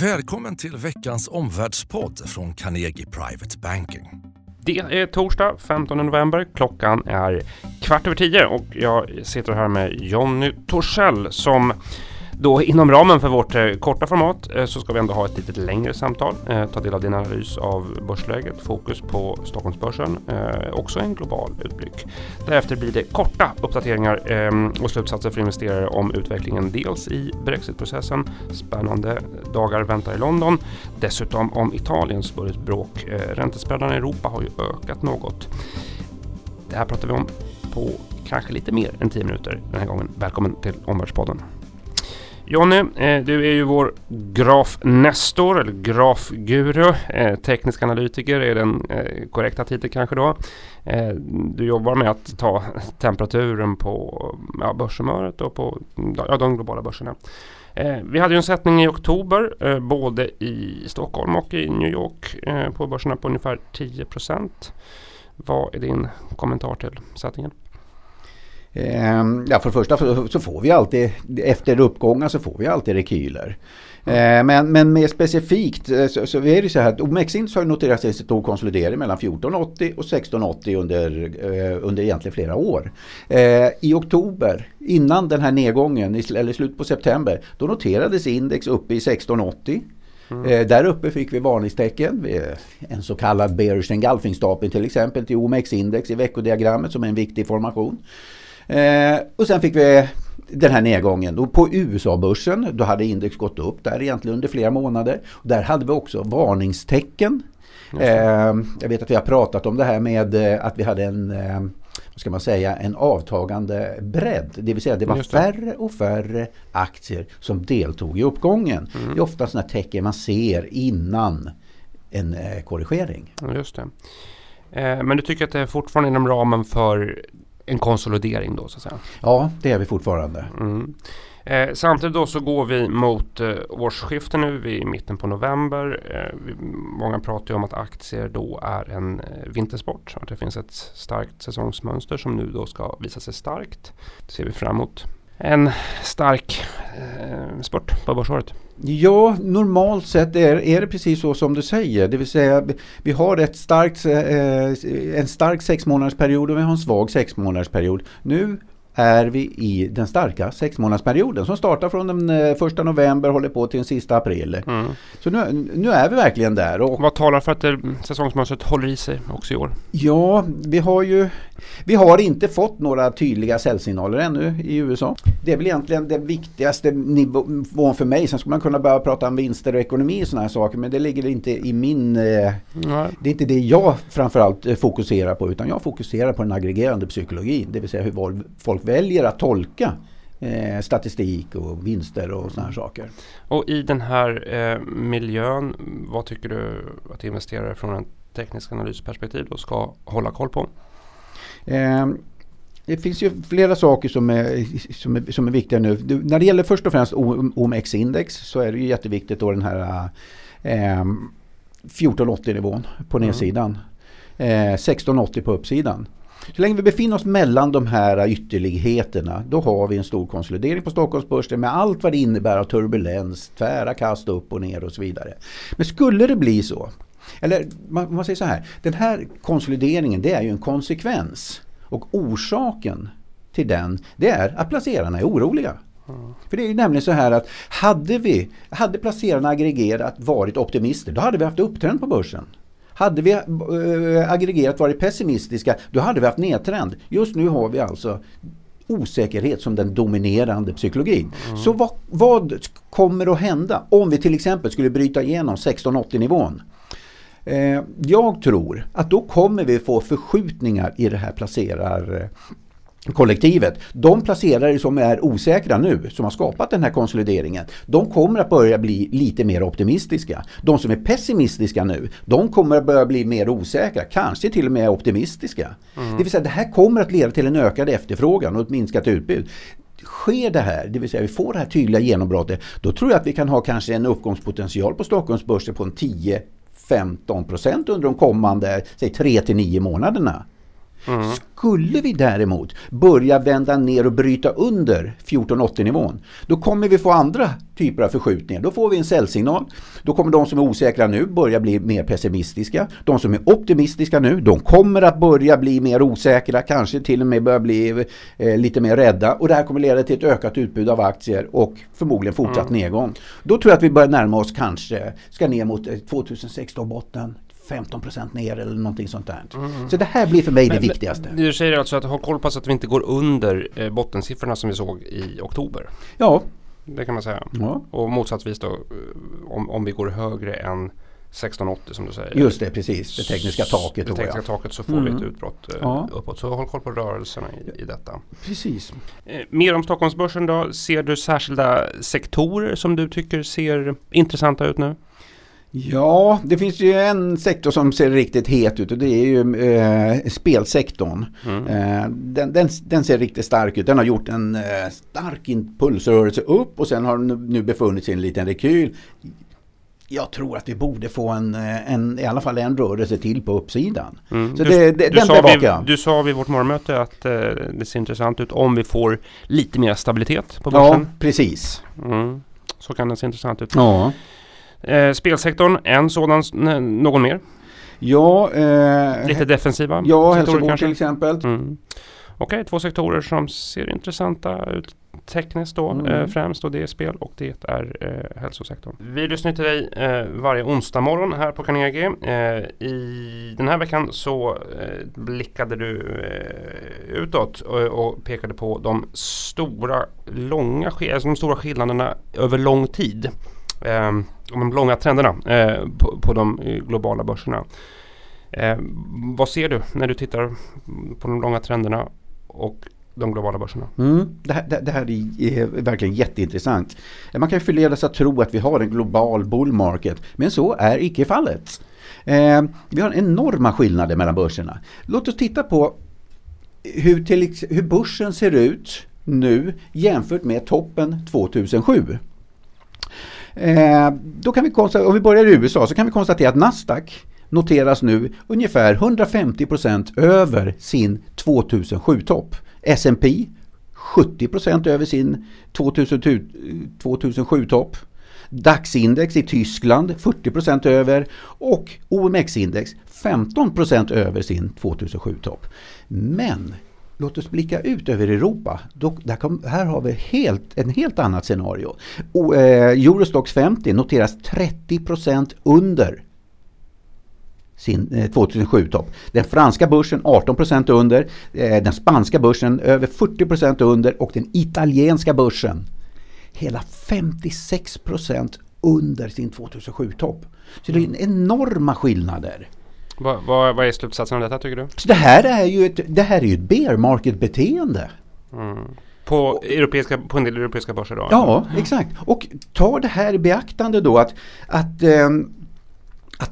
Välkommen till veckans omvärldspodd från Carnegie Private Banking. Det är torsdag 15 november. Klockan är kvart över tio och jag sitter här med Jonny Torssell som då inom ramen för vårt eh, korta format eh, så ska vi ändå ha ett lite längre samtal. Eh, ta del av din analys av börsläget, fokus på Stockholmsbörsen, eh, också en global utblick. Därefter blir det korta uppdateringar eh, och slutsatser för investerare om utvecklingen dels i Brexitprocessen, spännande dagar väntar i London, dessutom om Italiens budgetbråk. Eh, räntespreadarna i Europa har ju ökat något. Det här pratar vi om på kanske lite mer än 10 minuter den här gången. Välkommen till Omvärldspodden. Jonny, eh, du är ju vår grafnestor eller grafguru. Eh, teknisk analytiker är den eh, korrekta titeln kanske då. Du jobbar med att ta temperaturen på ja, börshumöret och på ja, de globala börserna. Vi hade ju en sättning i oktober både i Stockholm och i New York på börserna på ungefär 10 procent. Vad är din kommentar till sättningen? Ehm, ja, för det första så får vi alltid, efter uppgångar så får vi alltid rekyler. Mm. Men, men mer specifikt eh, så, så är det så här att OMX-index har noterat en stor konsolidering mellan 1480 och 1680 under, eh, under egentligen flera år. I oktober, innan den här nedgången, eller slut på september, då noterades index uppe i 1680. Mm. där uppe fick vi varningstecken. En så kallad bearish engulfing stapel till exempel till OMX-index i veckodiagrammet som är en viktig formation. Eh, och sen fick vi den här nedgången. Och på USA-börsen då hade index gått upp där egentligen under flera månader. Och där hade vi också varningstecken. Eh, jag vet att vi har pratat om det här med eh, att vi hade en eh, vad ska man säga, en avtagande bredd. Det vill säga det var det. färre och färre aktier som deltog i uppgången. Mm. Det är ofta sådana tecken man ser innan en eh, korrigering. Just det. Men du tycker att det är fortfarande inom ramen för en konsolidering då så att säga. Ja, det är vi fortfarande. Mm. Eh, samtidigt då så går vi mot eh, årsskifte nu, vi är i mitten på november. Eh, vi, många pratar ju om att aktier då är en eh, vintersport. Att det finns ett starkt säsongsmönster som nu då ska visa sig starkt. Det ser vi fram emot en stark eh, sport på börsåret. Ja, normalt sett är, är det precis så som du säger. Det vill säga vi har ett starkt, eh, en stark sexmånadersperiod och vi har en svag sexmånadersperiod. Nu är vi i den starka sexmånadersperioden som startar från den eh, första november och håller på till den sista april. Mm. Så nu, nu är vi verkligen där. Och Vad talar för att det, säsongsmönstret håller i sig också i år? Ja, vi har ju vi har inte fått några tydliga säljsignaler ännu i USA. Det är väl egentligen den viktigaste nivån för mig. Sen skulle man kunna börja prata om vinster och ekonomi och sådana här saker. Men det ligger inte i min... Eh, det är inte det jag framförallt eh, fokuserar på. Utan jag fokuserar på den aggregerande psykologin. Det vill säga hur folk väljer att tolka eh, statistik och vinster och sådana här saker. Och i den här eh, miljön, vad tycker du att investerare från en teknisk analysperspektiv då ska hålla koll på? Eh, det finns ju flera saker som är, som är, som är viktiga nu. Du, när det gäller först och främst OMX-index så är det ju jätteviktigt då den här eh, 1480-nivån på mm. nedsidan. Mm. Eh, 1680 på uppsidan. Så länge vi befinner oss mellan de här ytterligheterna då har vi en stor konsolidering på Stockholmsbörsen med allt vad det innebär av turbulens, tvära kast upp och ner och så vidare. Men skulle det bli så, eller man, man säger så här, den här konsolideringen det är ju en konsekvens och orsaken till den det är att placerarna är oroliga. Mm. För det är ju nämligen så här att hade vi, hade placerarna aggregerat varit optimister då hade vi haft upptrend på börsen. Hade vi äh, aggregerat varit pessimistiska, då hade vi haft nedtrend. Just nu har vi alltså osäkerhet som den dominerande psykologin. Mm. Så vad, vad, kommer att hända om vi till exempel skulle bryta igenom 1680 nivån? Eh, jag tror att då kommer vi få förskjutningar i det här placerar kollektivet. De placerare som är osäkra nu, som har skapat den här konsolideringen, de kommer att börja bli lite mer optimistiska. De som är pessimistiska nu, de kommer att börja bli mer osäkra, kanske till och med optimistiska. Mm. Det vill säga det här kommer att leda till en ökad efterfrågan och ett minskat utbud sker det här, det vill säga vi får det här tydliga genombrottet, då tror jag att vi kan ha kanske en uppgångspotential på Stockholmsbörsen på en 10-15% under de kommande, säg 3 9 månaderna. Mm. Skulle vi däremot börja vända ner och bryta under 1480-nivån, då kommer vi få andra typer av förskjutningar. Då får vi en säljsignal. Då kommer de som är osäkra nu börja bli mer pessimistiska. De som är optimistiska nu, de kommer att börja bli mer osäkra, kanske till och med börja bli eh, lite mer rädda. Och det här kommer leda till ett ökat utbud av aktier och förmodligen fortsatt mm. nedgång. Då tror jag att vi börjar närma oss kanske, ska ner mot eh, 2016-botten 15 procent ner eller någonting sånt där. Mm. mm. Så det här blir för mig men, det viktigaste. Du säger alltså att ha koll på så att vi inte går under eh, bottensiffrorna som vi såg i oktober? Ja. Det kan man säga. Ja. Och motsatsvis då eh, om, om vi går högre än 1680 som du säger. Just det, precis. Det tekniska taket. Det tekniska taket så får mm. vi ett mm. utbrott eh, ja. uppåt. Så håll koll på rörelserna i, i, detta. Precis. Eh, mer om Stockholmsbörsen då. Ser du särskilda sektorer som du tycker ser intressanta ut nu? Ja, det finns ju en sektor som ser riktigt het ut och det är ju eh, spelsektorn. Mm. Eh, den, den, den, ser riktigt stark ut. Den har gjort en eh, stark impulsrörelse upp och sen har den nu befunnit sig i en liten rekyl. Jag tror att vi borde få en, eh, en, i alla fall en rörelse till på uppsidan. Mm. Så du, det, det, du, den sa vid, du sa vid vårt morgonmöte att eh, det ser intressant ut om vi får lite mer stabilitet på börsen. Ja, precis. Mm. Så kan det se intressant ut. Ja. Eh, spelsektorn, en sådan, någon mer? Ja, eh, Lite defensiva? Ja, hälsovård till exempel. Mm. Okej, okay, två sektorer som ser intressanta ut tekniskt då mm. eh, främst och det är spel och det är eh, hälsosektorn. Vi lyssnar till dig eh, varje onsdag morgon här på Carnegie. Eh, I den här veckan så eh, blickade du eh, utåt och, och, pekade på de stora, långa, alltså de stora skillnaderna över lång tid eh, de långa trenderna eh, på, på, de eh, globala börserna. Eh, vad ser du när du tittar på de långa trenderna och de globala börserna? Mm, det, här, det, det, här, är eh, verkligen jätteintressant. Eh, man kan förledas att tro att vi har en global bull market, men så är icke fallet. Eh, vi har enorma skillnader mellan börserna. Låt oss titta på hur, till, hur börsen ser ut nu jämfört med toppen 2007. Eh, då kan vi konstatera, om vi börjar i USA så kan vi konstatera att Nasdaq noteras nu ungefär 150% över sin 2007-topp. S&P 70% över sin 2007-topp. DAX-index i Tyskland 40% över och OMX-index 15% över sin 2007-topp. Men Låt oss blicka ut över Europa. Då, kom, här har vi helt, en helt annat scenario. Och, eh, Eurostox 50 noteras 30% under sin eh, 2007-topp. Den franska börsen 18% under, eh, den spanska börsen över 40% under och den italienska börsen hela 56% under sin 2007-topp. Så det är enorma skillnader. Vad, vad, vad är slutsatsen av detta tycker du? Så det här är ju ett, det här är ett bear market beteende. Mm. På, europeiska, på en del europeiska börser då? Ja, exakt. Och ta det här i beaktande då att, att eh, att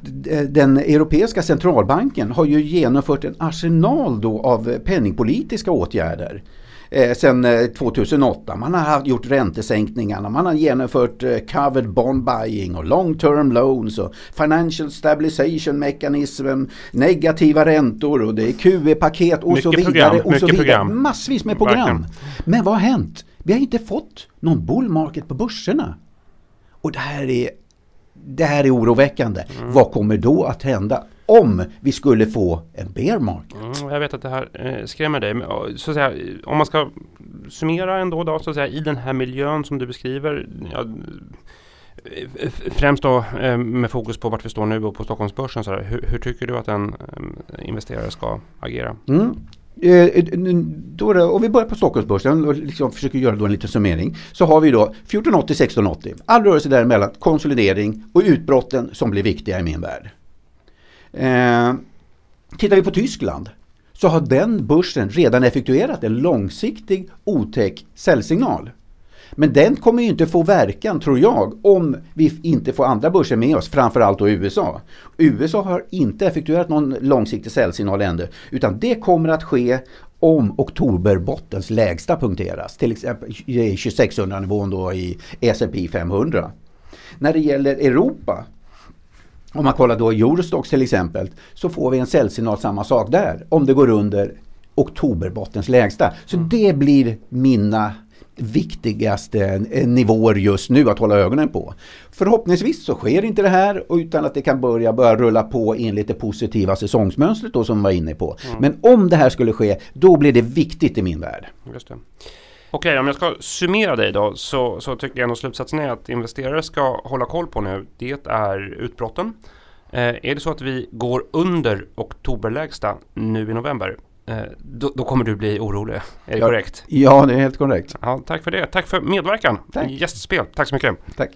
den Europeiska centralbanken har ju genomfört en arsenal då av penningpolitiska åtgärder eh, sedan 2008. Eh, man har gjort räntesänkningarna, man har genomfört eh, covered bond buying och long term loans och financial stabilization mechanism, negativa räntor och det är QE-paket och mycket så vidare. Program, och så vidare. Program. Massvis med program. Verkligen. Men vad har hänt? Vi har inte fått någon bull market på börserna. Och det här är det här är oroväckande. Mm. Vad kommer då att hända? Om vi skulle få en bear market. Mm, jag vet att det här eh, skrämmer dig. Men, så att säga, om man ska summera ändå då, så att säga, i den här miljön som du beskriver. Ja, främst då eh, med fokus på vart vi står nu och på Stockholmsbörsen. Så hur, hur, tycker du att en eh, investerare ska agera? Mm. Eh, då det, om vi börjar på Stockholmsbörsen och liksom försöker göra då en liten summering. Så har vi då 1480, 1680. All rörelse däremellan, konsolidering och utbrotten som blir viktiga i min värld. Eh, tittar vi på Tyskland så har den börsen redan effektuerat en långsiktig otäck säljsignal. Men den kommer ju inte få verkan, tror jag, om vi inte får andra börser med oss, framförallt då USA. USA har inte effektuerat någon långsiktig säljsignal ännu, utan det kommer att ske om oktoberbottens lägsta punkteras, till exempel 2600-nivån då i S&P 500. När det gäller Europa om man kollar då Eurostox till exempel så får vi en säljsignal samma sak där om det går under oktoberbottens lägsta. Så mm. det blir mina viktigaste eh, nivåer just nu att hålla ögonen på. Förhoppningsvis så sker inte det här utan att det kan börja, börja rulla på enligt det positiva säsongsmönstret då som vi var inne på. Mm. Men om det här skulle ske, då blir det viktigt i min värld. Just det. Okej, om jag ska summera dig då så, så tycker jag ändå slutsatsen är att investerare ska hålla koll på nu. Det är utbrotten. Eh, är det så att vi går under oktoberlägsta nu i november Eh, då, då, kommer du bli orolig. Är det ja, korrekt? Ja, det är helt korrekt. Ja, tack för det. Tack för medverkan. Tack. Gästspel. Tack så mycket. Tack.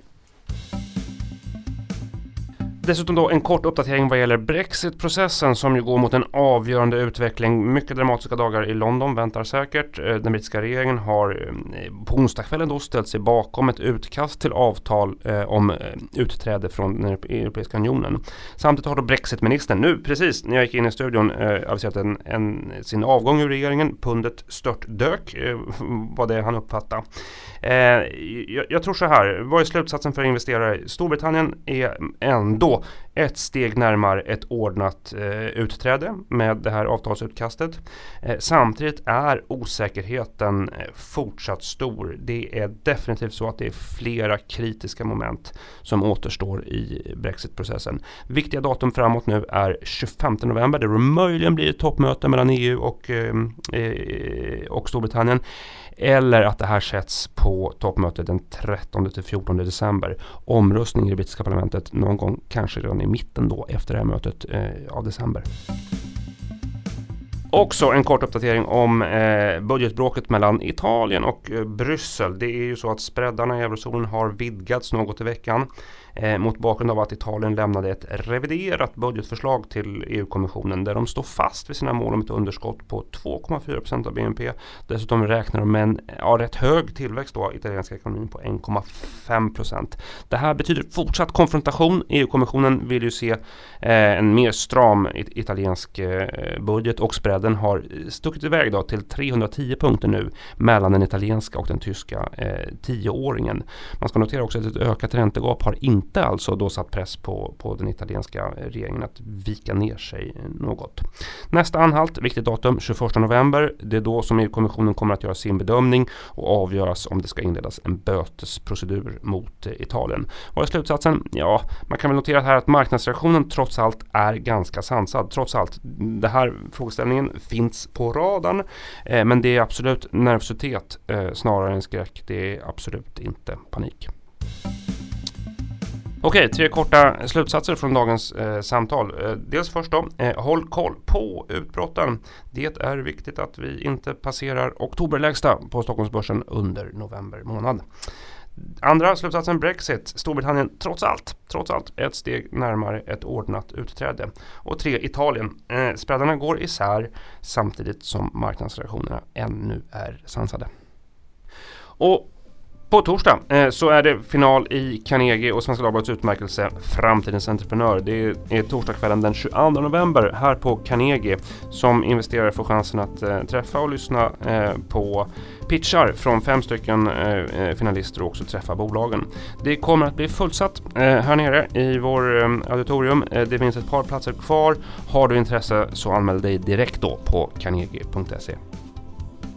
Dessutom då en kort uppdatering vad gäller Brexit-processen som ju går mot en avgörande utveckling. Mycket dramatiska dagar i London väntar säkert. Eh, den brittiska regeringen har eh, på onsdagskvällen då ställt sig bakom ett utkast till avtal eh, om utträde från den Europeiska unionen. Samtidigt har då Brexit-ministern nu precis när jag gick in i studion aviserat en, en, sin avgång ur regeringen. Pundet störtdök var det han uppfattade. jag, jag tror så här, vad är slutsatsen för investerare? Storbritannien är ändå ett steg närmare ett ordnat eh, utträde med det här avtalsutkastet. Eh, samtidigt är osäkerheten eh, fortsatt stor. Det är definitivt så att det är flera kritiska moment som återstår i Brexitprocessen. Viktiga datum framåt nu är 25 november där det möjligen blir ett toppmöte mellan EU och, eh, eh, och Storbritannien. Eller att det här sätts på toppmötet den 13 till 14 december. Omröstning i det brittiska parlamentet någon gång kanske redan i mitten då efter det här mötet eh, av december. Också en kort uppdatering om eh, budgetbråket mellan Italien och eh, Bryssel. Det är ju så att spreadarna i eurozonen har vidgats något i veckan eh, mot bakgrund av att Italien lämnade ett reviderat budgetförslag till EU-kommissionen där de står fast vid sina mål om ett underskott på 2,4 procent av BNP. Dessutom räknar de med en ja, rätt hög tillväxt då, italienska ekonomin på 1,5 procent. Det här betyder fortsatt konfrontation. EU-kommissionen vill ju se eh, en mer stram it italiensk eh, budget och spread den har stuckit iväg då till 310 punkter nu mellan den italienska och den tyska eh, tioåringen. Man ska notera också att ett ökat räntegap har inte alltså då satt press på, på den italienska eh, regeringen att vika ner sig något. Nästa anhalt, viktigt datum, 21 november. Det är då som EU-kommissionen kommer att göra sin bedömning och avgöras om det ska inledas en bötesprocedur mot eh, Italien. Vad är slutsatsen? Ja, man kan väl notera här att marknadsreaktionen trots allt är ganska sansad. Trots allt, den här frågeställningen finns på radarn. Eh, men det är absolut nervositet eh, snarare än skräck. Det är absolut inte panik. Okej, tre korta slutsatser från dagens eh, samtal. Eh, dels först då, eh, håll koll på utbrotten. Det är viktigt att vi inte passerar oktoberlägsta på Stockholmsbörsen under november månad. Andra slutsatsen Brexit. Storbritannien trots allt, trots allt ett steg närmare ett ordnat utträde. Och tre Italien. Eh, spreadarna går isär samtidigt som marknadsreaktionerna ännu är sansade. Och på torsdag eh, så är det final i Carnegie och Svenska Dagbladets utmärkelse Framtidens entreprenör. Det är torsdagskvällen den 22 november här på Carnegie som investerare får chansen att eh, träffa och lyssna eh, på pitchar från fem stycken eh, eh finalister och också träffa bolagen. Det kommer att bli fullsatt eh, här nere i vår eh, auditorium. Eh, det finns ett par platser kvar. Har du intresse så anmäl dig direkt då på carnegie.se.